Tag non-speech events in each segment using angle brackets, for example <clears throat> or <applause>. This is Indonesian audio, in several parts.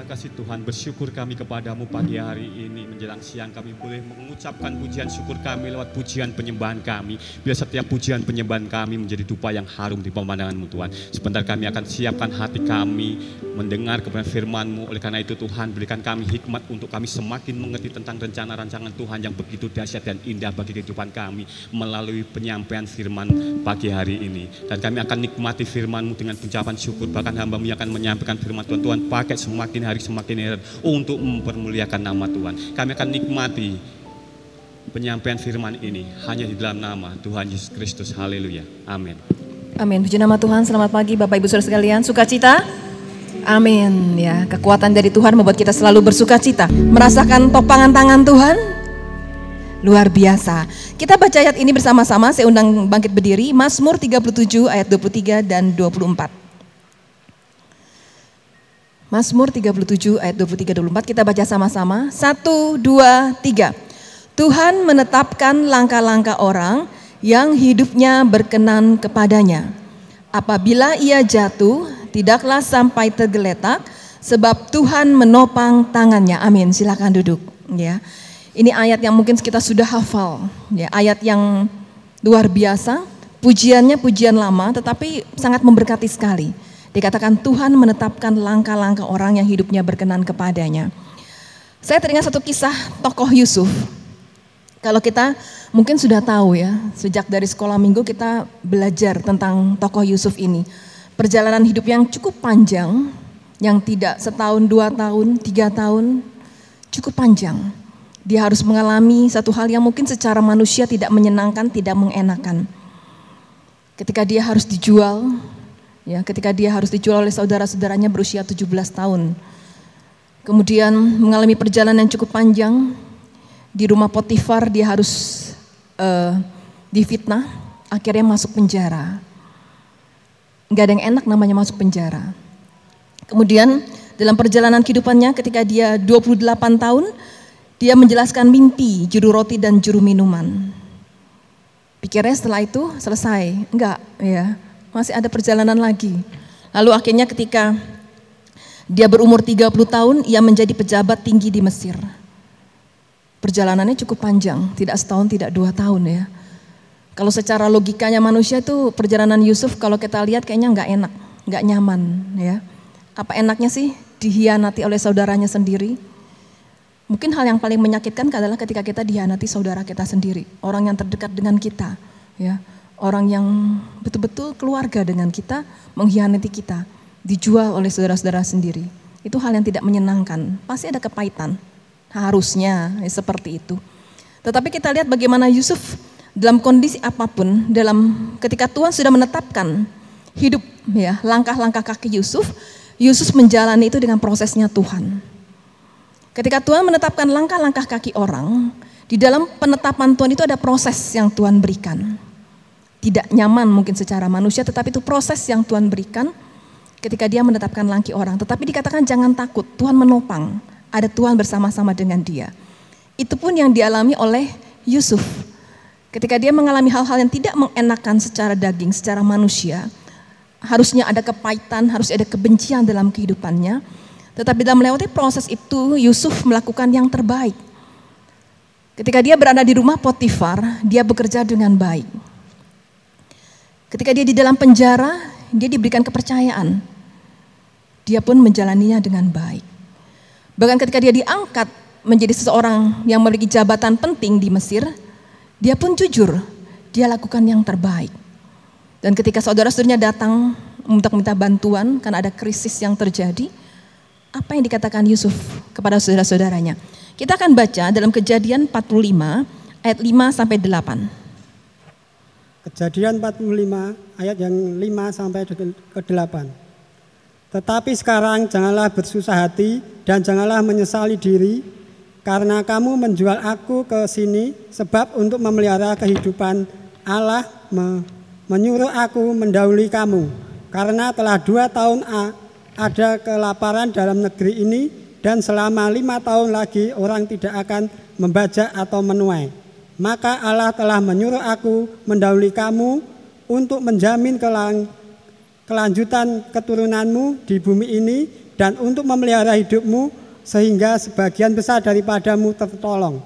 Terima kasih Tuhan, bersyukur kami kepadamu pagi hari ini menjelang siang kami boleh mengucapkan pujian syukur kami lewat pujian penyembahan kami. Biar setiap pujian penyembahan kami menjadi dupa yang harum di pemandanganmu Tuhan. Sebentar kami akan siapkan hati kami mendengar kebenaran firman-Mu. Oleh karena itu Tuhan berikan kami hikmat untuk kami semakin mengerti tentang rencana-rancangan Tuhan yang begitu dahsyat dan indah bagi kehidupan kami melalui penyampaian firman pagi hari ini. Dan kami akan nikmati firman-Mu dengan ucapan syukur. Bahkan hamba-Mu yang akan menyampaikan firman Tuhan. Tuhan pakai semakin hari semakin heran untuk mempermuliakan nama Tuhan. Kami akan nikmati penyampaian firman ini hanya di dalam nama Tuhan Yesus Kristus. Haleluya. Amin. Amin. Puji nama Tuhan. Selamat pagi Bapak Ibu Saudara sekalian. Sukacita? Amin. Ya, kekuatan dari Tuhan membuat kita selalu bersukacita. Merasakan topangan tangan Tuhan? Luar biasa. Kita baca ayat ini bersama-sama. Saya undang bangkit berdiri. Mazmur 37 ayat 23 dan 24. Mazmur 37 ayat 23 24 kita baca sama-sama. Satu, dua, tiga. Tuhan menetapkan langkah-langkah orang yang hidupnya berkenan kepadanya. Apabila ia jatuh, tidaklah sampai tergeletak, sebab Tuhan menopang tangannya. Amin. Silakan duduk. Ya, ini ayat yang mungkin kita sudah hafal. Ya, ayat yang luar biasa. Pujiannya pujian lama, tetapi sangat memberkati sekali. Dikatakan Tuhan menetapkan langkah-langkah orang yang hidupnya berkenan kepadanya. Saya teringat satu kisah tokoh Yusuf. Kalau kita mungkin sudah tahu ya, sejak dari sekolah minggu kita belajar tentang tokoh Yusuf ini. Perjalanan hidup yang cukup panjang, yang tidak setahun, dua tahun, tiga tahun, cukup panjang. Dia harus mengalami satu hal yang mungkin secara manusia tidak menyenangkan, tidak mengenakan. Ketika dia harus dijual, Ya, ketika dia harus dijual oleh saudara-saudaranya berusia 17 tahun. Kemudian mengalami perjalanan yang cukup panjang. Di rumah Potifar dia harus uh, difitnah, akhirnya masuk penjara. Gak ada yang enak namanya masuk penjara. Kemudian dalam perjalanan kehidupannya ketika dia 28 tahun, dia menjelaskan mimpi, juru roti dan juru minuman. Pikirnya setelah itu selesai. Enggak, ya masih ada perjalanan lagi. Lalu akhirnya ketika dia berumur 30 tahun, ia menjadi pejabat tinggi di Mesir. Perjalanannya cukup panjang, tidak setahun, tidak dua tahun ya. Kalau secara logikanya manusia itu perjalanan Yusuf kalau kita lihat kayaknya nggak enak, nggak nyaman ya. Apa enaknya sih dihianati oleh saudaranya sendiri? Mungkin hal yang paling menyakitkan adalah ketika kita dihianati saudara kita sendiri, orang yang terdekat dengan kita, ya orang yang betul-betul keluarga dengan kita mengkhianati kita, dijual oleh saudara-saudara sendiri. Itu hal yang tidak menyenangkan, pasti ada kepahitan. Harusnya ya, seperti itu. Tetapi kita lihat bagaimana Yusuf dalam kondisi apa pun, dalam ketika Tuhan sudah menetapkan hidup ya, langkah-langkah kaki Yusuf, Yusuf menjalani itu dengan prosesnya Tuhan. Ketika Tuhan menetapkan langkah-langkah kaki orang, di dalam penetapan Tuhan itu ada proses yang Tuhan berikan tidak nyaman mungkin secara manusia, tetapi itu proses yang Tuhan berikan ketika dia menetapkan langkah orang. Tetapi dikatakan jangan takut, Tuhan menopang, ada Tuhan bersama-sama dengan dia. Itu pun yang dialami oleh Yusuf. Ketika dia mengalami hal-hal yang tidak mengenakan secara daging, secara manusia, harusnya ada kepahitan, harus ada kebencian dalam kehidupannya. Tetapi dalam melewati proses itu, Yusuf melakukan yang terbaik. Ketika dia berada di rumah Potifar, dia bekerja dengan baik Ketika dia di dalam penjara, dia diberikan kepercayaan. Dia pun menjalaninya dengan baik. Bahkan ketika dia diangkat menjadi seseorang yang memiliki jabatan penting di Mesir, dia pun jujur, dia lakukan yang terbaik. Dan ketika saudara-saudaranya datang untuk minta bantuan karena ada krisis yang terjadi, apa yang dikatakan Yusuf kepada saudara-saudaranya? Kita akan baca dalam kejadian 45 ayat 5 sampai 8. Kejadian 45 ayat yang 5 sampai ke 8. Tetapi sekarang janganlah bersusah hati dan janganlah menyesali diri karena kamu menjual aku ke sini sebab untuk memelihara kehidupan Allah me, menyuruh aku mendahului kamu karena telah dua tahun ada kelaparan dalam negeri ini dan selama lima tahun lagi orang tidak akan membajak atau menuai maka Allah telah menyuruh aku mendahului kamu untuk menjamin kelang, kelanjutan keturunanmu di bumi ini dan untuk memelihara hidupmu sehingga sebagian besar daripadamu tertolong.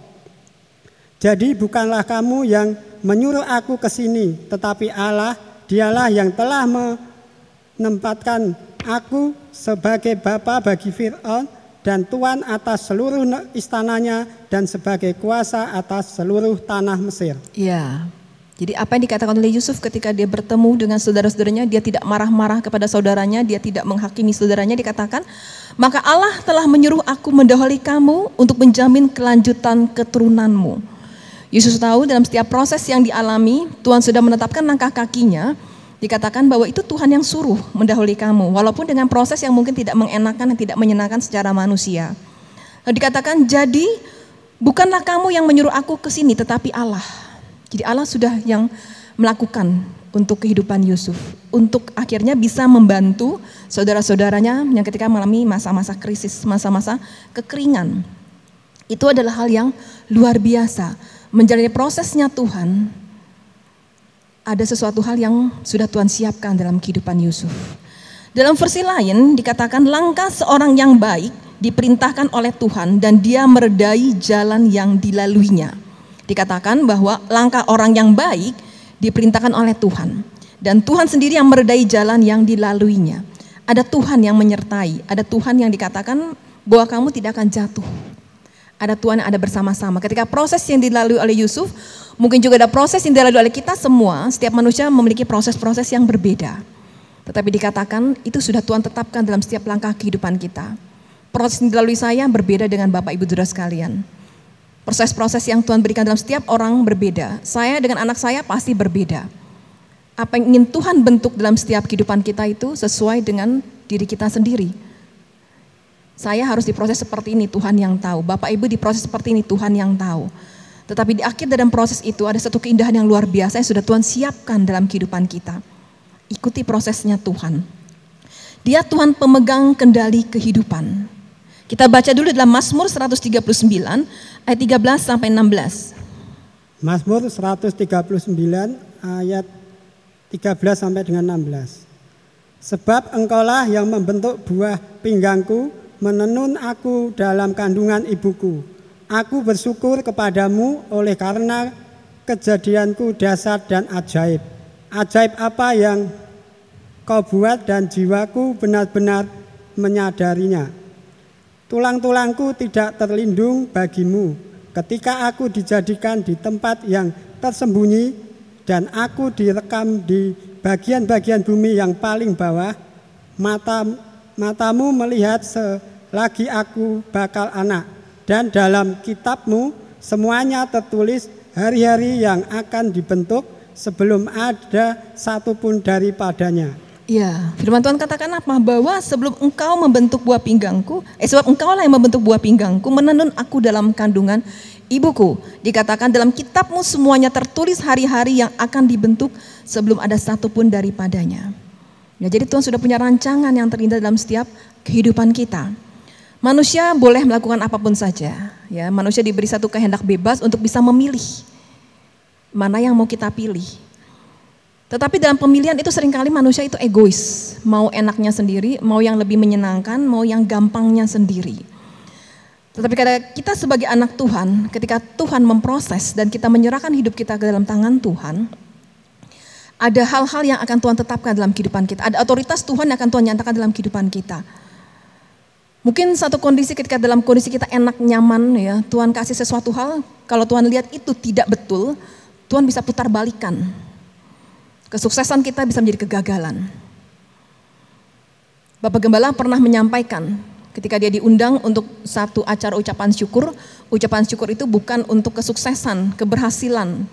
Jadi bukanlah kamu yang menyuruh aku ke sini, tetapi Allah dialah yang telah menempatkan aku sebagai bapa bagi Fir'aun dan tuan atas seluruh istananya dan sebagai kuasa atas seluruh tanah Mesir. Ya, jadi apa yang dikatakan oleh Yusuf ketika dia bertemu dengan saudara-saudaranya, dia tidak marah-marah kepada saudaranya, dia tidak menghakimi saudaranya, dikatakan, maka Allah telah menyuruh aku mendahului kamu untuk menjamin kelanjutan keturunanmu. Yesus tahu dalam setiap proses yang dialami, Tuhan sudah menetapkan langkah kakinya. Dikatakan bahwa itu Tuhan yang suruh mendahului kamu, walaupun dengan proses yang mungkin tidak mengenakan dan tidak menyenangkan secara manusia. Lalu dikatakan, jadi bukanlah kamu yang menyuruh aku ke sini, tetapi Allah. Jadi Allah sudah yang melakukan untuk kehidupan Yusuf, untuk akhirnya bisa membantu saudara-saudaranya yang ketika mengalami masa-masa krisis, masa-masa kekeringan. Itu adalah hal yang luar biasa menjalani prosesnya Tuhan, ada sesuatu hal yang sudah Tuhan siapkan dalam kehidupan Yusuf. Dalam versi lain dikatakan langkah seorang yang baik diperintahkan oleh Tuhan dan dia meredai jalan yang dilaluinya. Dikatakan bahwa langkah orang yang baik diperintahkan oleh Tuhan dan Tuhan sendiri yang meredai jalan yang dilaluinya. Ada Tuhan yang menyertai, ada Tuhan yang dikatakan bahwa kamu tidak akan jatuh ada Tuhan yang ada bersama-sama. Ketika proses yang dilalui oleh Yusuf, mungkin juga ada proses yang dilalui oleh kita semua. Setiap manusia memiliki proses-proses yang berbeda. Tetapi dikatakan itu sudah Tuhan tetapkan dalam setiap langkah kehidupan kita. Proses yang dilalui saya berbeda dengan Bapak Ibu Saudara sekalian. Proses-proses yang Tuhan berikan dalam setiap orang berbeda. Saya dengan anak saya pasti berbeda. Apa yang ingin Tuhan bentuk dalam setiap kehidupan kita itu sesuai dengan diri kita sendiri saya harus diproses seperti ini, Tuhan yang tahu. Bapak Ibu diproses seperti ini, Tuhan yang tahu. Tetapi di akhir dalam proses itu ada satu keindahan yang luar biasa yang sudah Tuhan siapkan dalam kehidupan kita. Ikuti prosesnya Tuhan. Dia Tuhan pemegang kendali kehidupan. Kita baca dulu dalam Mazmur 139 ayat 13 sampai 16. Mazmur 139 ayat 13 sampai dengan 16. Sebab engkaulah yang membentuk buah pinggangku, menenun aku dalam kandungan ibuku. Aku bersyukur kepadamu oleh karena kejadianku dasar dan ajaib. Ajaib apa yang kau buat dan jiwaku benar-benar menyadarinya. Tulang-tulangku tidak terlindung bagimu ketika aku dijadikan di tempat yang tersembunyi dan aku direkam di bagian-bagian bumi yang paling bawah. Mata matamu melihat se lagi aku bakal anak. Dan dalam kitabmu semuanya tertulis hari-hari yang akan dibentuk sebelum ada satupun daripadanya. Ya, firman Tuhan katakan apa? Bahwa sebelum engkau membentuk buah pinggangku, eh sebab engkau lah yang membentuk buah pinggangku, menenun aku dalam kandungan ibuku. Dikatakan dalam kitabmu semuanya tertulis hari-hari yang akan dibentuk sebelum ada satupun daripadanya. Ya, jadi Tuhan sudah punya rancangan yang terindah dalam setiap kehidupan kita. Manusia boleh melakukan apa pun saja. Ya, manusia diberi satu kehendak bebas untuk bisa memilih mana yang mau kita pilih. Tetapi dalam pemilihan itu sering kali manusia itu egois, mau enaknya sendiri, mau yang lebih menyenangkan, mau yang gampangnya sendiri. Tetapi kada kita sebagai anak Tuhan, ketika Tuhan memproses dan kita menyerahkan hidup kita ke dalam tangan Tuhan, ada hal-hal yang akan Tuhan tetapkan dalam kehidupan kita. Ada otoritas Tuhan yang akan Tuhan nyatakan dalam kehidupan kita. Mungkin satu kondisi ketika dalam kondisi kita enak, nyaman ya, Tuhan kasih sesuatu hal, kalau Tuhan lihat itu tidak betul, Tuhan bisa putar balikan. Kesuksesan kita bisa menjadi kegagalan. Bapak Gembala pernah menyampaikan ketika dia diundang untuk satu acara ucapan syukur, ucapan syukur itu bukan untuk kesuksesan, keberhasilan,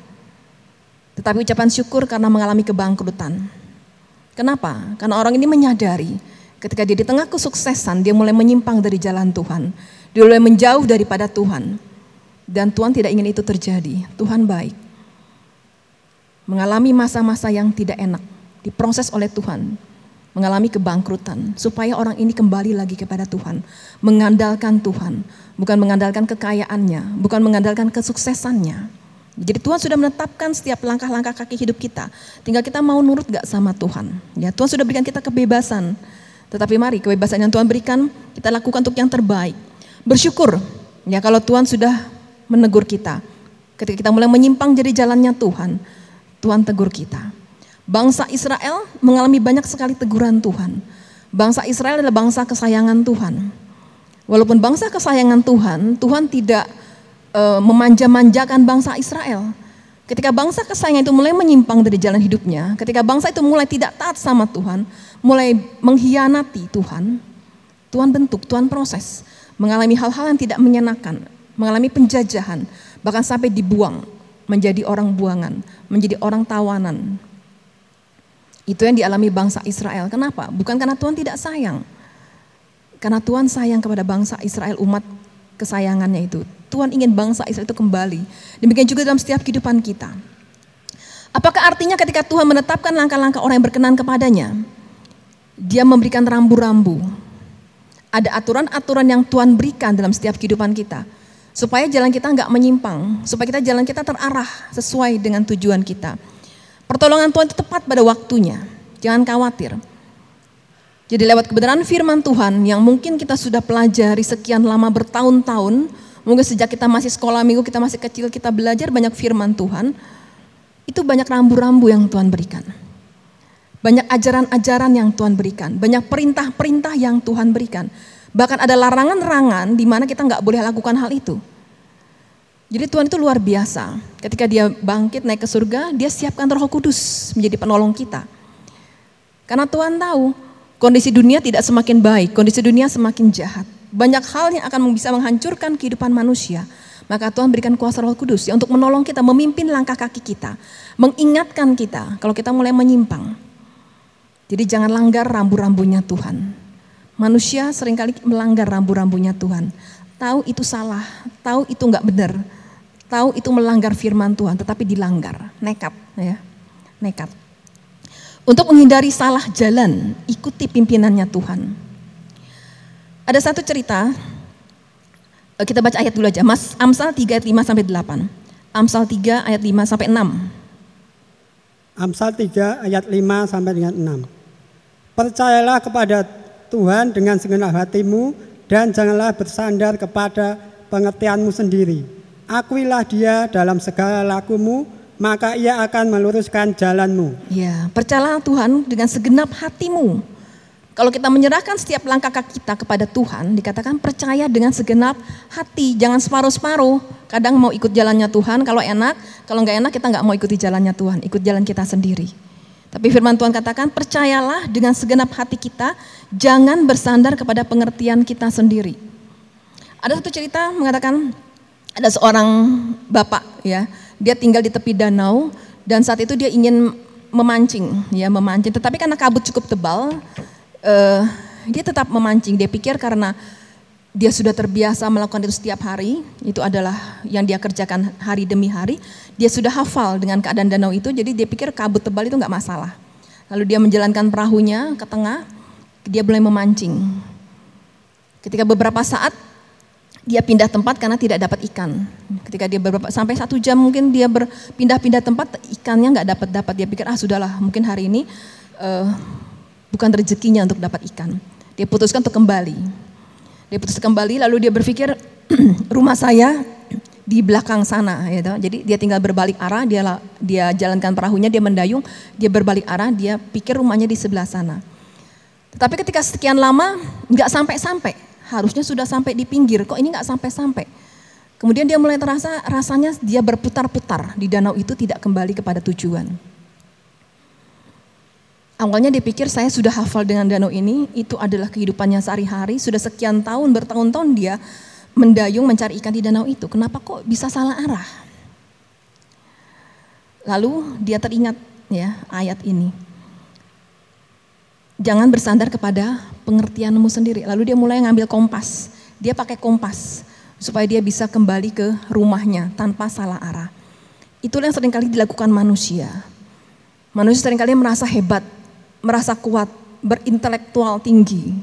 tetapi ucapan syukur karena mengalami kebangkrutan. Kenapa? Karena orang ini menyadari Ketika dia di tengah kesuksesan, dia mulai menyimpang dari jalan Tuhan. Dia mulai menjauh daripada Tuhan. Dan Tuhan tidak ingin itu terjadi. Tuhan baik. Mengalami masa-masa yang tidak enak. Diproses oleh Tuhan. Mengalami kebangkrutan. Supaya orang ini kembali lagi kepada Tuhan. Mengandalkan Tuhan. Bukan mengandalkan kekayaannya. Bukan mengandalkan kesuksesannya. Jadi Tuhan sudah menetapkan setiap langkah-langkah kaki hidup kita. Tinggal kita mau nurut gak sama Tuhan. Ya Tuhan sudah berikan kita kebebasan Tetapi mari kebebasan yang Tuhan berikan kita lakukan untuk yang terbaik. Bersyukur ya kalau Tuhan sudah menegur kita. Ketika kita mulai menyimpang dari jalannya Tuhan, Tuhan tegur kita. Bangsa Israel mengalami banyak sekali teguran Tuhan. Bangsa Israel adalah bangsa kesayangan Tuhan. Walaupun bangsa kesayangan Tuhan, Tuhan tidak uh, memanja-manjakan bangsa Israel. Ketika bangsa kesayangan itu mulai menyimpang dari jalan hidupnya, ketika bangsa itu mulai tidak taat sama Tuhan, mulai mengkhianati Tuhan, Tuhan bentuk, Tuhan proses, mengalami hal-hal yang tidak menyenangkan, mengalami penjajahan, bahkan sampai dibuang menjadi orang buangan, menjadi orang tawanan. Itu yang dialami bangsa Israel. Kenapa? Bukan karena Tuhan tidak sayang. Karena Tuhan sayang kepada bangsa Israel, umat kesayangannya itu. Tuhan ingin bangsa Israel itu kembali. Demikian juga dalam setiap kehidupan kita. Apakah artinya ketika Tuhan menetapkan langkah-langkah orang yang berkenan kepadanya, dia memberikan rambu-rambu. Ada aturan-aturan yang Tuhan berikan dalam setiap kehidupan kita. Supaya jalan kita nggak menyimpang, supaya kita jalan kita terarah sesuai dengan tujuan kita. Pertolongan Tuhan itu tepat pada waktunya. Jangan khawatir. Jadi lewat kebenaran firman Tuhan yang mungkin kita sudah pelajari sekian lama bertahun-tahun, mungkin sejak kita masih sekolah minggu, kita masih kecil, kita belajar banyak firman Tuhan, itu banyak rambu-rambu yang Tuhan berikan. Banyak ajaran-ajaran yang Tuhan berikan, banyak perintah-perintah yang Tuhan berikan. Bahkan ada larangan-larangan di mana kita nggak boleh lakukan hal itu. Jadi Tuhan itu luar biasa. Ketika dia bangkit naik ke surga, dia siapkan roh kudus menjadi penolong kita. Karena Tuhan tahu Kondisi dunia tidak semakin baik, kondisi dunia semakin jahat. Banyak hal yang akan bisa menghancurkan kehidupan manusia. Maka Tuhan berikan kuasa roh kudus ya, untuk menolong kita, memimpin langkah kaki kita. Mengingatkan kita kalau kita mulai menyimpang. Jadi jangan langgar rambu-rambunya Tuhan. Manusia sering kali melanggar rambu-rambunya Tuhan. Tahu itu salah, tahu itu nggak benar, tahu itu melanggar firman Tuhan, tetapi dilanggar, nekat, ya, nekat. Untuk menghindari salah jalan, ikuti pimpinannya Tuhan. Ada satu cerita, eh, kita baca ayat dulu aja, Mas Amsal 3 ayat 5 sampai 8. Amsal 3 ayat 5 sampai 6. Amsal 3 ayat 5 sampai dengan 6. Percayalah kepada Tuhan dengan segenap hatimu dan janganlah bersandar kepada pengertianmu sendiri. Akuilah dia dalam segala lakumu, maka ia akan meluruskan jalanmu. Ya, percayalah Tuhan dengan segenap hatimu. Kalau kita menyerahkan setiap langkah kita kepada Tuhan, dikatakan percaya dengan segenap hati, jangan separuh-separuh. Kadang mau ikut jalannya Tuhan, kalau enak, kalau nggak enak kita nggak mau ikuti jalannya Tuhan, ikut jalan kita sendiri. Tapi firman Tuhan katakan, percayalah dengan segenap hati kita, jangan bersandar kepada pengertian kita sendiri. Ada satu cerita mengatakan, ada seorang bapak ya, dia tinggal di tepi danau dan saat itu dia ingin memancing, ya memancing. Tetapi karena kabut cukup tebal, uh, dia tetap memancing. Dia pikir karena dia sudah terbiasa melakukan itu setiap hari, itu adalah yang dia kerjakan hari demi hari. Dia sudah hafal dengan keadaan danau itu, jadi dia pikir kabut tebal itu nggak masalah. Lalu dia menjalankan perahunya ke tengah, dia mulai memancing. Ketika beberapa saat dia pindah tempat karena tidak dapat ikan. Ketika dia beberapa sampai satu jam mungkin dia berpindah-pindah tempat ikannya nggak dapat dapat dia pikir ah sudahlah mungkin hari ini uh, bukan rezekinya untuk dapat ikan. Dia putuskan untuk kembali. Dia putus kembali lalu dia berpikir <clears throat> rumah saya di belakang sana gitu. Jadi dia tinggal berbalik arah, dia dia jalankan perahunya, dia mendayung, dia berbalik arah, dia pikir rumahnya di sebelah sana. Tetapi ketika sekian lama nggak sampai-sampai, harusnya sudah sampai di pinggir, kok ini nggak sampai-sampai. Kemudian dia mulai terasa rasanya dia berputar-putar di danau itu tidak kembali kepada tujuan. Awalnya dia pikir saya sudah hafal dengan danau ini, itu adalah kehidupannya sehari-hari, sudah sekian tahun, bertahun-tahun dia mendayung mencari ikan di danau itu. Kenapa kok bisa salah arah? Lalu dia teringat ya ayat ini. Jangan bersandar kepada pengertianmu sendiri. Lalu dia mulai ngambil kompas. Dia pakai kompas supaya dia bisa kembali ke rumahnya tanpa salah arah. Itulah yang sering kali dilakukan manusia. Manusia sering kali merasa hebat, merasa kuat, berintelektual tinggi.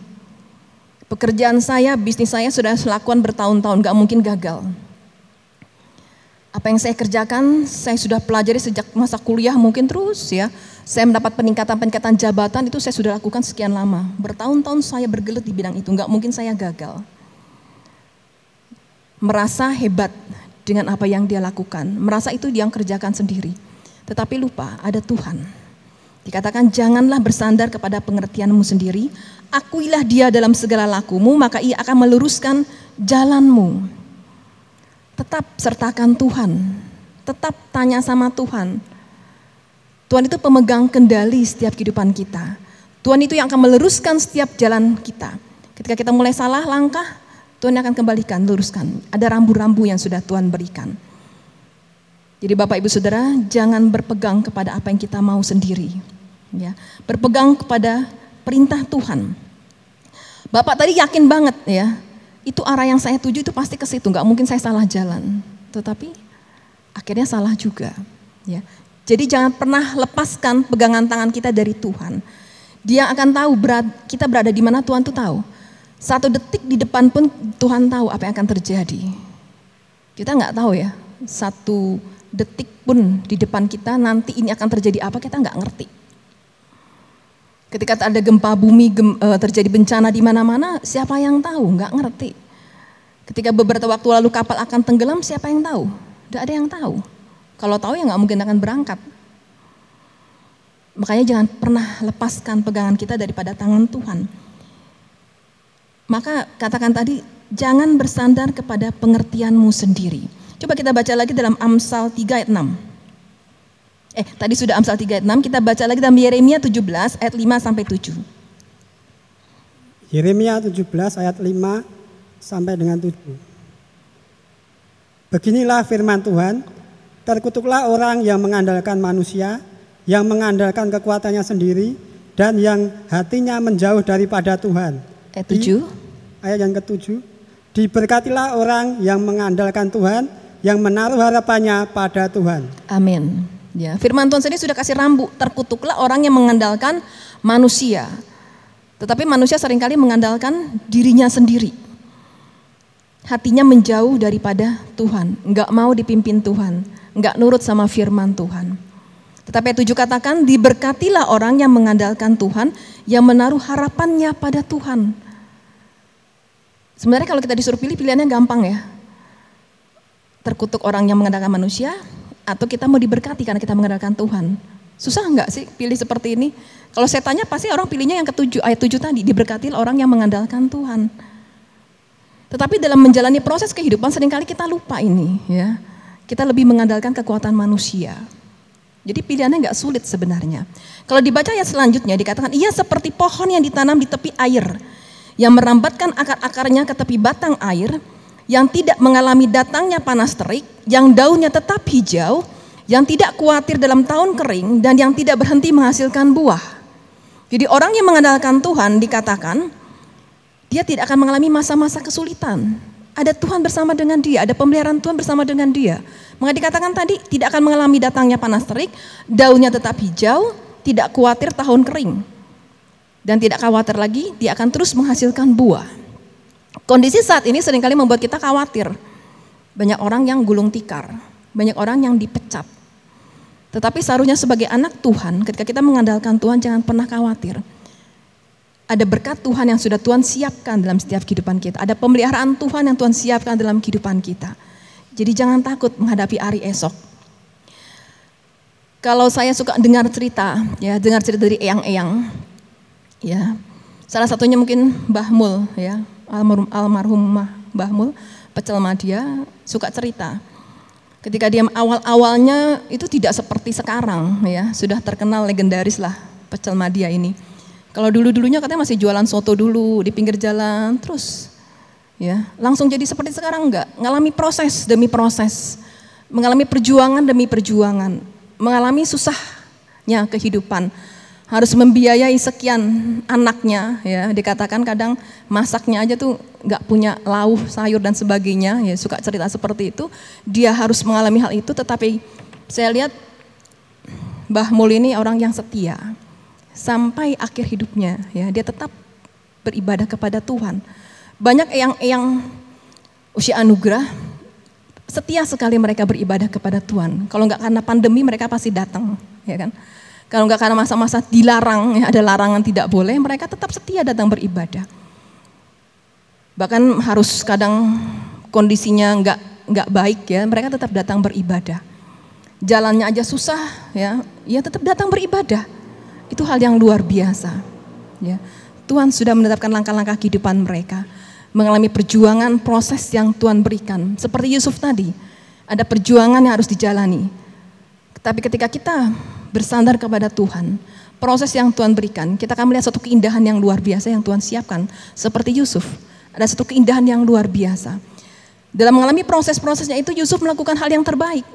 Pekerjaan saya, bisnis saya sudah lakukan bertahun-tahun, gak mungkin gagal. Apa yang saya kerjakan, saya sudah pelajari sejak masa kuliah mungkin terus ya. Saya mendapat peningkatan-peningkatan jabatan itu saya sudah lakukan sekian lama. Bertahun-tahun saya bergelut di bidang itu, nggak mungkin saya gagal. Merasa hebat dengan apa yang dia lakukan, merasa itu dia yang kerjakan sendiri. Tetapi lupa ada Tuhan. Dikatakan janganlah bersandar kepada pengertianmu sendiri, akuilah dia dalam segala lakumu, maka ia akan meluruskan jalanmu. Tetap sertakan Tuhan, tetap tanya sama Tuhan. Tuhan itu pemegang kendali setiap kehidupan kita. Tuhan itu yang akan meluruskan setiap jalan kita. Ketika kita mulai salah langkah, Tuhan akan kembalikan, luruskan. Ada rambu-rambu yang sudah Tuhan berikan. Jadi Bapak Ibu Saudara, jangan berpegang kepada apa yang kita mau sendiri. Ya, berpegang kepada perintah Tuhan. Bapak tadi yakin banget ya, itu arah yang saya tuju itu pasti ke situ, nggak mungkin saya salah jalan. Tetapi akhirnya salah juga. Ya. Jadi jangan pernah lepaskan pegangan tangan kita dari Tuhan. Dia akan tahu berat, kita berada di mana Tuhan tuh tahu. Satu detik di depan pun Tuhan tahu apa yang akan terjadi. Kita nggak tahu ya, satu detik pun di depan kita nanti ini akan terjadi apa kita nggak ngerti. Ketika ada gempa bumi gem, e, terjadi bencana di mana-mana, siapa yang tahu? Enggak ngerti. Ketika beberapa waktu lalu kapal akan tenggelam, siapa yang tahu? Tidak ada yang tahu. Kalau tahu ya nggak mungkin akan berangkat. Makanya jangan pernah lepaskan pegangan kita daripada tangan Tuhan. Maka katakan tadi, jangan bersandar kepada pengertianmu sendiri. Coba kita baca lagi dalam Amsal 3 ayat 6. Eh, tadi sudah Amsal 3 ayat 6, kita baca lagi dalam Yeremia 17 ayat 5 sampai 7. Yeremia 17 ayat 5 sampai dengan 7. Beginilah firman Tuhan, terkutuklah orang yang mengandalkan manusia, yang mengandalkan kekuatannya sendiri, dan yang hatinya menjauh daripada Tuhan. Ayat 7. Di, ayat yang ketujuh. Diberkatilah orang yang mengandalkan Tuhan, yang menaruh harapannya pada Tuhan. Amin. Ya, firman Tuhan sendiri sudah kasih rambu, terkutuklah orang yang mengandalkan manusia. Tetapi manusia sering kali mengandalkan dirinya sendiri. Hatinya menjauh daripada Tuhan, enggak mau dipimpin Tuhan, enggak nurut sama firman Tuhan. Tetapi tujuh katakan, diberkatilah orang yang mengandalkan Tuhan, yang menaruh harapannya pada Tuhan. Sebenarnya kalau kita disuruh pilih, pilihannya gampang ya. Terkutuk orang yang mengandalkan manusia, atau kita mau diberkati karena kita mengandalkan Tuhan. Susah enggak sih pilih seperti ini? Kalau saya tanya pasti orang pilihnya yang ketujuh, ayat tujuh tadi, diberkati orang yang mengandalkan Tuhan. Tetapi dalam menjalani proses kehidupan sering kali kita lupa ini ya. Kita lebih mengandalkan kekuatan manusia. Jadi pilihannya enggak sulit sebenarnya. Kalau dibaca ayat selanjutnya dikatakan ia seperti pohon yang ditanam di tepi air yang merambatkan akar-akarnya ke tepi batang air yang tidak mengalami datangnya panas terik, yang daunnya tetap hijau, yang tidak khawatir dalam tahun kering, dan yang tidak berhenti menghasilkan buah. Jadi orang yang mengandalkan Tuhan dikatakan, dia tidak akan mengalami masa-masa kesulitan. Ada Tuhan bersama dengan dia, ada pemeliharaan Tuhan bersama dengan dia. Maka dikatakan tadi, tidak akan mengalami datangnya panas terik, daunnya tetap hijau, tidak khawatir tahun kering. Dan tidak khawatir lagi, dia akan terus menghasilkan buah. Kondisi saat ini sering kali membuat kita khawatir. Banyak orang yang gulung tikar, banyak orang yang dipecat. Tetapi seharusnya sebagai anak Tuhan, ketika kita mengandalkan Tuhan jangan pernah khawatir. Ada berkat Tuhan yang sudah Tuhan siapkan dalam setiap kehidupan kita. Ada pemeliharaan Tuhan yang Tuhan siapkan dalam kehidupan kita. Jadi jangan takut menghadapi hari esok. Kalau saya suka dengar cerita, ya dengar cerita dari eyang-eyang, ya salah satunya mungkin Mbah Mul, ya almarhum almarhumah Mbah Mul pecel Madia suka cerita. Ketika dia awal-awalnya itu tidak seperti sekarang ya, sudah terkenal legendaris lah pecel Madia ini. Kalau dulu-dulunya katanya masih jualan soto dulu di pinggir jalan terus ya, langsung jadi seperti sekarang enggak, mengalami proses demi proses, mengalami perjuangan demi perjuangan, mengalami susahnya kehidupan harus membiayai sekian anaknya ya. Dikatakan kadang masaknya aja tuh nggak punya lauh sayur dan sebagainya ya. Suka cerita seperti itu. Dia harus mengalami hal itu tetapi saya lihat Mbah Mul ini orang yang setia. Sampai akhir hidupnya ya dia tetap beribadah kepada Tuhan. Banyak yang yang usia anugerah setia sekali mereka beribadah kepada Tuhan. Kalau nggak karena pandemi mereka pasti datang, ya kan? Kalau nggak karena masa-masa dilarang, ya, ada larangan tidak boleh, mereka tetap setia datang beribadah. Bahkan harus kadang kondisinya nggak nggak baik ya, mereka tetap datang beribadah. Jalannya aja susah ya, ya tetap datang beribadah. Itu hal yang luar biasa. Ya, Tuhan sudah menetapkan langkah-langkah kehidupan mereka, mengalami perjuangan proses yang Tuhan berikan. Seperti Yusuf tadi, ada perjuangan yang harus dijalani. Tapi ketika kita bersandar kepada Tuhan, proses yang Tuhan berikan, kita akan melihat satu keindahan yang luar biasa yang Tuhan siapkan. Seperti Yusuf, ada satu keindahan yang luar biasa. Dalam mengalami proses-prosesnya itu Yusuf melakukan hal yang terbaik.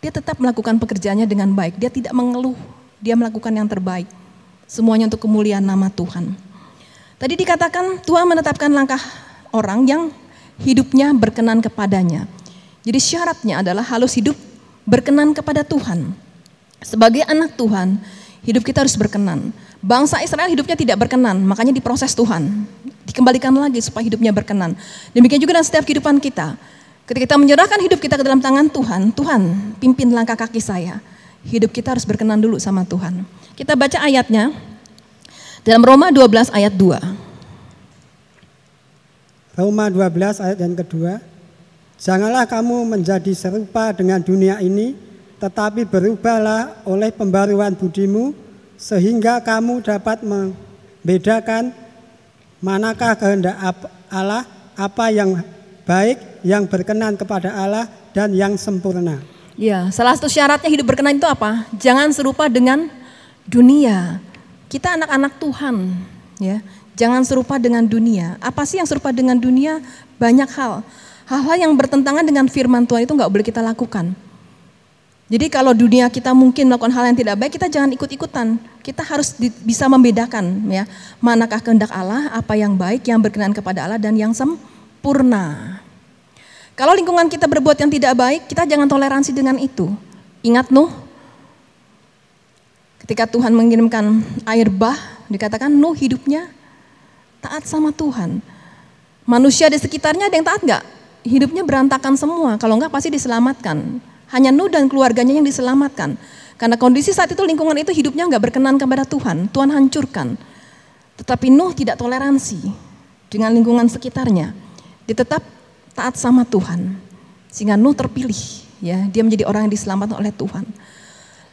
Dia tetap melakukan pekerjaannya dengan baik, dia tidak mengeluh, dia melakukan yang terbaik. Semuanya untuk kemuliaan nama Tuhan. Tadi dikatakan Tuhan menetapkan langkah orang yang hidupnya berkenan kepadanya. Jadi syaratnya adalah halus hidup berkenan kepada Tuhan. Sebagai anak Tuhan, hidup kita harus berkenan. Bangsa Israel hidupnya tidak berkenan, makanya diproses Tuhan. Dikembalikan lagi supaya hidupnya berkenan. Demikian juga dalam setiap kehidupan kita. Ketika kita menyerahkan hidup kita ke dalam tangan Tuhan, Tuhan pimpin langkah kaki saya. Hidup kita harus berkenan dulu sama Tuhan. Kita baca ayatnya dalam Roma 12 ayat 2. Roma 12 ayat yang kedua. Janganlah kamu menjadi serupa dengan dunia ini, tetapi berubahlah oleh pembaruan budimu, sehingga kamu dapat membedakan manakah kehendak Allah, apa yang baik, yang berkenan kepada Allah, dan yang sempurna. Ya, salah satu syaratnya hidup berkenan itu apa? Jangan serupa dengan dunia. Kita anak-anak Tuhan, ya. Jangan serupa dengan dunia. Apa sih yang serupa dengan dunia? Banyak hal hal-hal yang bertentangan dengan firman Tuhan itu nggak boleh kita lakukan. Jadi kalau dunia kita mungkin melakukan hal yang tidak baik, kita jangan ikut-ikutan. Kita harus di, bisa membedakan ya, manakah kehendak Allah, apa yang baik, yang berkenan kepada Allah dan yang sempurna. Kalau lingkungan kita berbuat yang tidak baik, kita jangan toleransi dengan itu. Ingat Nuh, ketika Tuhan mengirimkan air bah, dikatakan Nuh hidupnya taat sama Tuhan. Manusia di sekitarnya ada yang taat nggak? Hidupnya berantakan semua. Kalau enggak pasti diselamatkan. Hanya Nuh dan keluarganya yang diselamatkan. Karena kondisi saat itu lingkungan itu hidupnya enggak berkenan kepada Tuhan. Tuhan hancurkan. Tetapi Nuh tidak toleransi dengan lingkungan sekitarnya. Dia tetap taat sama Tuhan. Sehingga Nuh terpilih. ya Dia menjadi orang yang diselamatkan oleh Tuhan.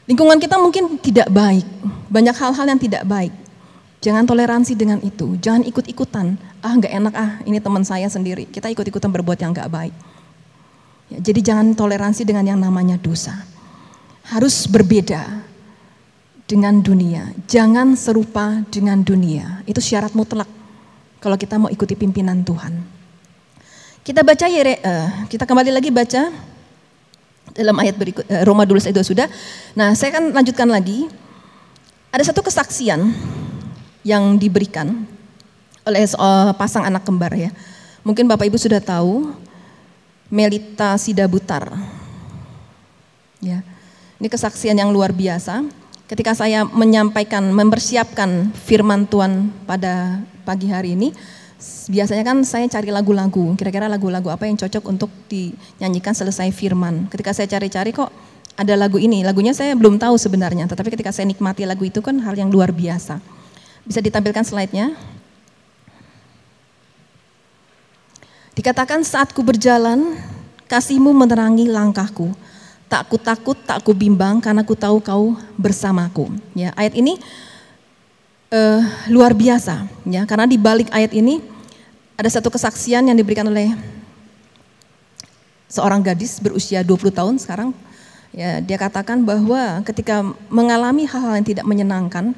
Lingkungan kita mungkin tidak baik. Banyak hal-hal yang tidak baik. Jangan toleransi dengan itu, jangan ikut-ikutan. Ah nggak enak ah, ini teman saya sendiri. Kita ikut-ikutan berbuat yang nggak baik. Ya, jadi jangan toleransi dengan yang namanya dosa. Harus berbeda dengan dunia. Jangan serupa dengan dunia. Itu syarat mutlak kalau kita mau ikuti pimpinan Tuhan. Kita baca ya, uh, kita kembali lagi baca dalam ayat berikut uh, Roma 12 ayat 2 sudah. Nah, saya akan lanjutkan lagi. Ada satu kesaksian yang diberikan oleh pasang anak kembar ya. Mungkin Bapak Ibu sudah tahu Melita Sidabutar. Ya. Ini kesaksian yang luar biasa. Ketika saya menyampaikan, mempersiapkan firman Tuhan pada pagi hari ini, biasanya kan saya cari lagu-lagu, kira-kira lagu-lagu apa yang cocok untuk dinyanyikan selesai firman. Ketika saya cari-cari kok ada lagu ini, lagunya saya belum tahu sebenarnya, tetapi ketika saya nikmati lagu itu kan hal yang luar biasa. Bisa ditampilkan slide-nya. Dikatakan saat ku berjalan, kasihmu menerangi langkahku. Tak ku takut, tak ku bimbang karena ku tahu kau bersamaku. Ya, ayat ini uh, luar biasa ya karena di balik ayat ini ada satu kesaksian yang diberikan oleh seorang gadis berusia 20 tahun sekarang ya dia katakan bahwa ketika mengalami hal-hal yang tidak menyenangkan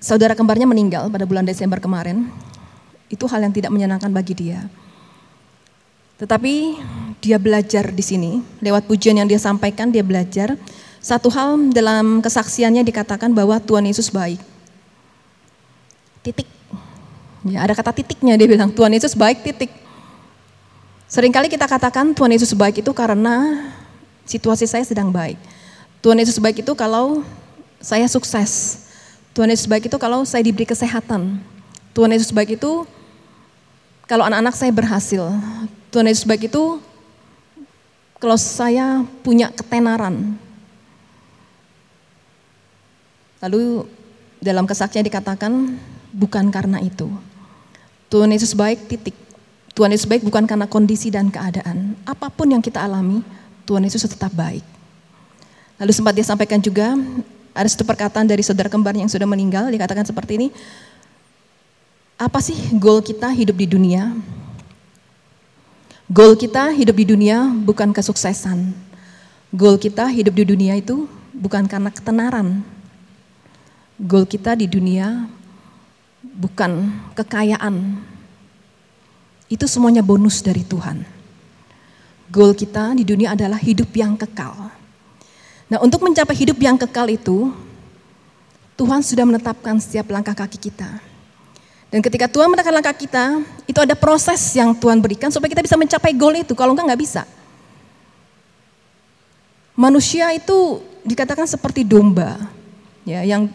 saudara kembarnya meninggal pada bulan Desember kemarin, itu hal yang tidak menyenangkan bagi dia. Tetapi dia belajar di sini, lewat pujian yang dia sampaikan, dia belajar. Satu hal dalam kesaksiannya dikatakan bahwa Tuhan Yesus baik. Titik. Ya, ada kata titiknya dia bilang, Tuhan Yesus baik titik. Seringkali kita katakan Tuhan Yesus baik itu karena situasi saya sedang baik. Tuhan Yesus baik itu kalau saya sukses. Tuhan Yesus baik itu kalau saya diberi kesehatan. Tuhan Yesus baik itu kalau anak-anak saya berhasil. Tuhan Yesus baik itu kalau saya punya ketenaran. Lalu dalam kesaksian dikatakan bukan karena itu. Tuhan Yesus baik titik. Tuhan Yesus baik bukan karena kondisi dan keadaan. Apa pun yang kita alami, Tuhan Yesus tetap baik. Lalu sempat dia sampaikan juga ada satu perkataan dari saudara kembar yang sudah meninggal dikatakan seperti ini. Apa sih goal kita hidup di dunia? Goal kita hidup di dunia bukan kesuksesan. Goal kita hidup di dunia itu bukan karena ketenaran. Goal kita di dunia bukan kekayaan. Itu semuanya bonus dari Tuhan. Goal kita di dunia adalah hidup yang kekal. Nah, untuk mencapai hidup yang kekal itu, Tuhan sudah menetapkan setiap langkah kaki kita. Dan ketika Tuhan menekan langkah kita, itu ada proses yang Tuhan berikan supaya kita bisa mencapai goal itu. Kalau enggak, enggak bisa. Manusia itu dikatakan seperti domba, ya, yang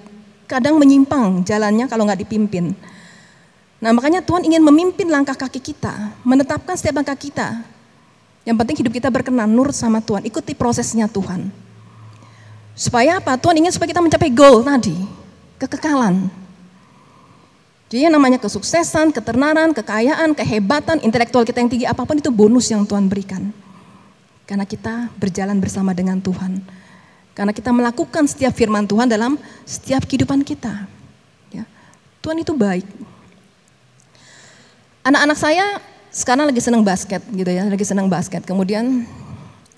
kadang menyimpang jalannya kalau nggak dipimpin. Nah makanya Tuhan ingin memimpin langkah kaki kita, menetapkan setiap langkah kita. Yang penting hidup kita berkenan, nur sama Tuhan, ikuti prosesnya Tuhan. Supaya apa? Tuhan ingin supaya kita mencapai goal tadi, kekekalan. Jadi yang namanya kesuksesan, ketenaran, kekayaan, kehebatan, intelektual kita yang tinggi, apa pun itu bonus yang Tuhan berikan. Karena kita berjalan bersama dengan Tuhan. Karena kita melakukan setiap firman Tuhan dalam setiap kehidupan kita. Ya. Tuhan itu baik. Anak-anak saya sekarang lagi senang basket gitu ya, lagi senang basket. Kemudian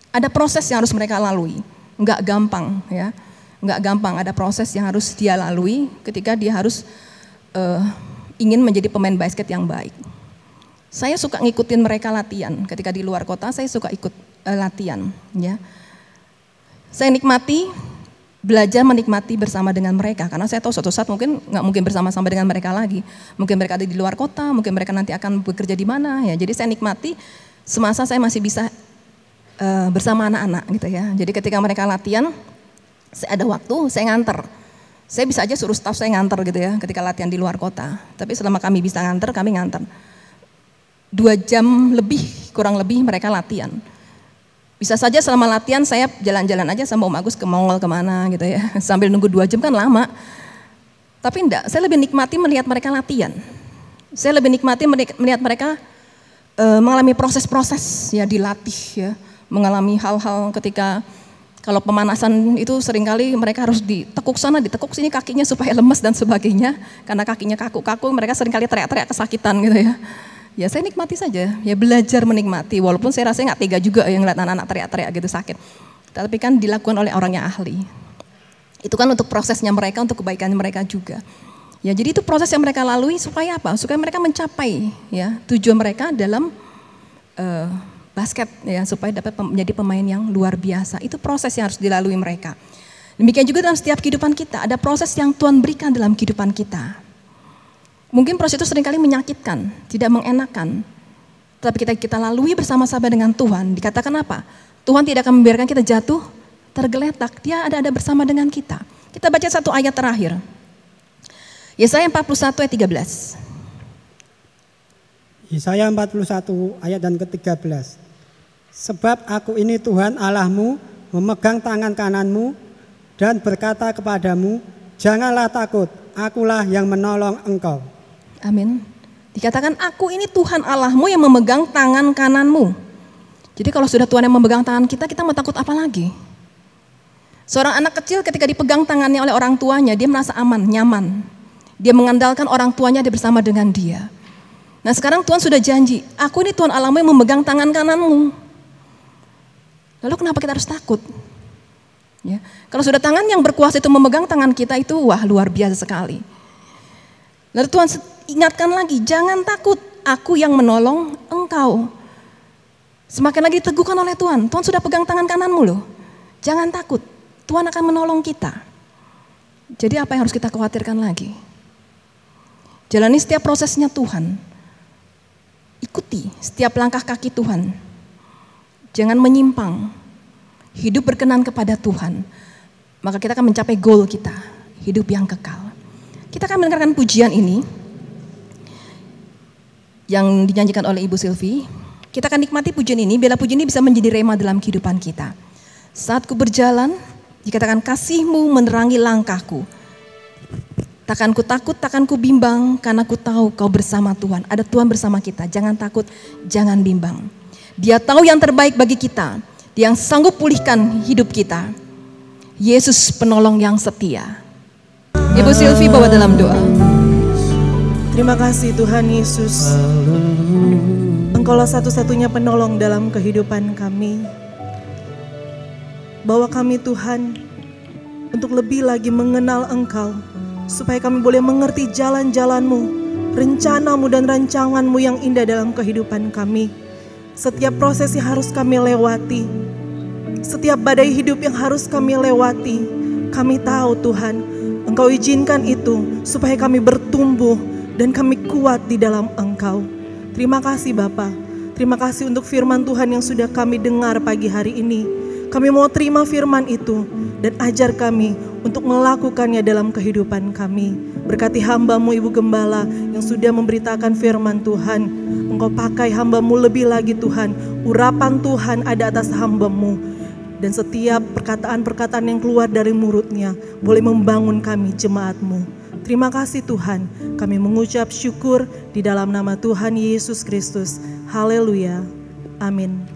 ada proses yang harus mereka lalui. Enggak gampang ya. Enggak gampang, ada proses yang harus dia lalui ketika dia harus uh, ingin menjadi pemain basket yang baik. Saya suka ngikutin mereka latihan. Ketika di luar kota, saya suka ikut uh, latihan. Ya, saya nikmati belajar menikmati bersama dengan mereka karena saya tahu suatu saat mungkin nggak mungkin bersama-sama dengan mereka lagi. Mungkin mereka ada di luar kota, mungkin mereka nanti akan bekerja di mana ya. Jadi saya nikmati semasa saya masih bisa uh, bersama anak-anak gitu ya. Jadi ketika mereka latihan, saya ada waktu, saya nganter saya bisa aja suruh staff saya nganter gitu ya ketika latihan di luar kota. Tapi selama kami bisa nganter, kami nganter. Dua jam lebih, kurang lebih mereka latihan. Bisa saja selama latihan saya jalan-jalan aja sama Om Agus ke Mongol ke mana gitu ya. <laughs> Sambil nunggu dua jam kan lama. Tapi enggak, saya lebih nikmati melihat mereka latihan. Saya lebih nikmati melihat mereka uh, mengalami proses-proses ya dilatih ya. Mengalami hal-hal ketika kalau pemanasan itu sering kali mereka harus ditekuk sana, ditekuk sini kakinya supaya lemas dan sebagainya. Karena kakinya kaku-kaku, mereka sering kali teriak-teriak kesakitan gitu ya. Ya saya nikmati saja, ya belajar menikmati. Walaupun saya rasa nggak tega juga yang ngeliat anak-anak teriak-teriak gitu sakit. Tapi kan dilakukan oleh orang yang ahli. Itu kan untuk prosesnya mereka, untuk kebaikan mereka juga. Ya jadi itu proses yang mereka lalui supaya apa? Supaya mereka mencapai ya tujuan mereka dalam uh, basket ya supaya dapat menjadi pemain yang luar biasa. Itu proses yang harus dilalui mereka. Demikian juga dalam setiap kehidupan kita, ada proses yang Tuhan berikan dalam kehidupan kita. Mungkin proses itu sering kali menyakitkan, tidak mengenakan. Tapi kita kita lalui bersama-sama dengan Tuhan, dikatakan apa? Tuhan tidak akan membiarkan kita jatuh, tergeletak. Dia ada ada bersama dengan kita. Kita baca satu ayat terakhir. Yesaya 41 ayat 13. Yesaya 41 ayat dan ke-13. Sebab aku ini Tuhan Allahmu memegang tangan kananmu dan berkata kepadamu, janganlah takut, akulah yang menolong engkau. Amin. Dikatakan aku ini Tuhan Allahmu yang memegang tangan kananmu. Jadi kalau sudah Tuhan yang memegang tangan kita, kita mau takut apa lagi? Seorang anak kecil ketika dipegang tangannya oleh orang tuanya, dia merasa aman, nyaman. Dia mengandalkan orang tuanya dia bersama dengan dia. Nah sekarang Tuhan sudah janji, aku ini Tuhan Allahmu yang memegang tangan kananmu. Lalu kenapa kita harus takut? Ya. Kalau sudah tangan yang berkuasa itu memegang tangan kita itu wah luar biasa sekali. Lalu Tuhan ingatkan lagi, jangan takut, aku yang menolong engkau. Semakin lagi teguhkan oleh Tuhan, Tuhan sudah pegang tangan kananmu loh. Jangan takut, Tuhan akan menolong kita. Jadi apa yang harus kita khawatirkan lagi? Jalani setiap prosesnya Tuhan. Ikuti setiap langkah kaki Tuhan Jangan menyimpang. Hidup berkenan kepada Tuhan. Maka kita akan mencapai goal kita. Hidup yang kekal. Kita akan mendengarkan pujian ini. Yang dinyanyikan oleh Ibu Silvi. Kita akan nikmati pujian ini, bila pujian ini bisa menjadi rema dalam kehidupan kita. Saat ku berjalan, dikatakan kasihmu menerangi langkahku. Takkan ku takut, takkan ku bimbang, karena ku tahu kau bersama Tuhan. Ada Tuhan bersama kita, jangan takut, jangan bimbang. Dia tahu yang terbaik bagi kita, dia yang sanggup pulihkan hidup kita. Yesus penolong yang setia. Ibu Silvi bawa dalam doa. Terima kasih Tuhan Yesus. Engkaulah satu-satunya penolong dalam kehidupan kami. Bawa kami Tuhan untuk lebih lagi mengenal Engkau. Supaya kami boleh mengerti jalan-jalanmu, rencanamu dan rancanganmu yang indah dalam kehidupan kami. Setiap proses yang harus kami lewati, setiap badai hidup yang harus kami lewati, kami tahu Tuhan, Engkau izinkan itu supaya kami bertumbuh dan kami kuat di dalam Engkau. Terima kasih Bapa. Terima kasih untuk firman Tuhan yang sudah kami dengar pagi hari ini. Kami mau terima firman itu dan ajar kami untuk melakukannya dalam kehidupan kami. Berkati hambamu Ibu Gembala yang sudah memberitakan firman Tuhan. Engkau pakai hambamu lebih lagi Tuhan. Urapan Tuhan ada atas hambamu. Dan setiap perkataan-perkataan yang keluar dari mulutnya boleh membangun kami jemaatmu. Terima kasih Tuhan, kami mengucap syukur di dalam nama Tuhan Yesus Kristus. Haleluya. Amin.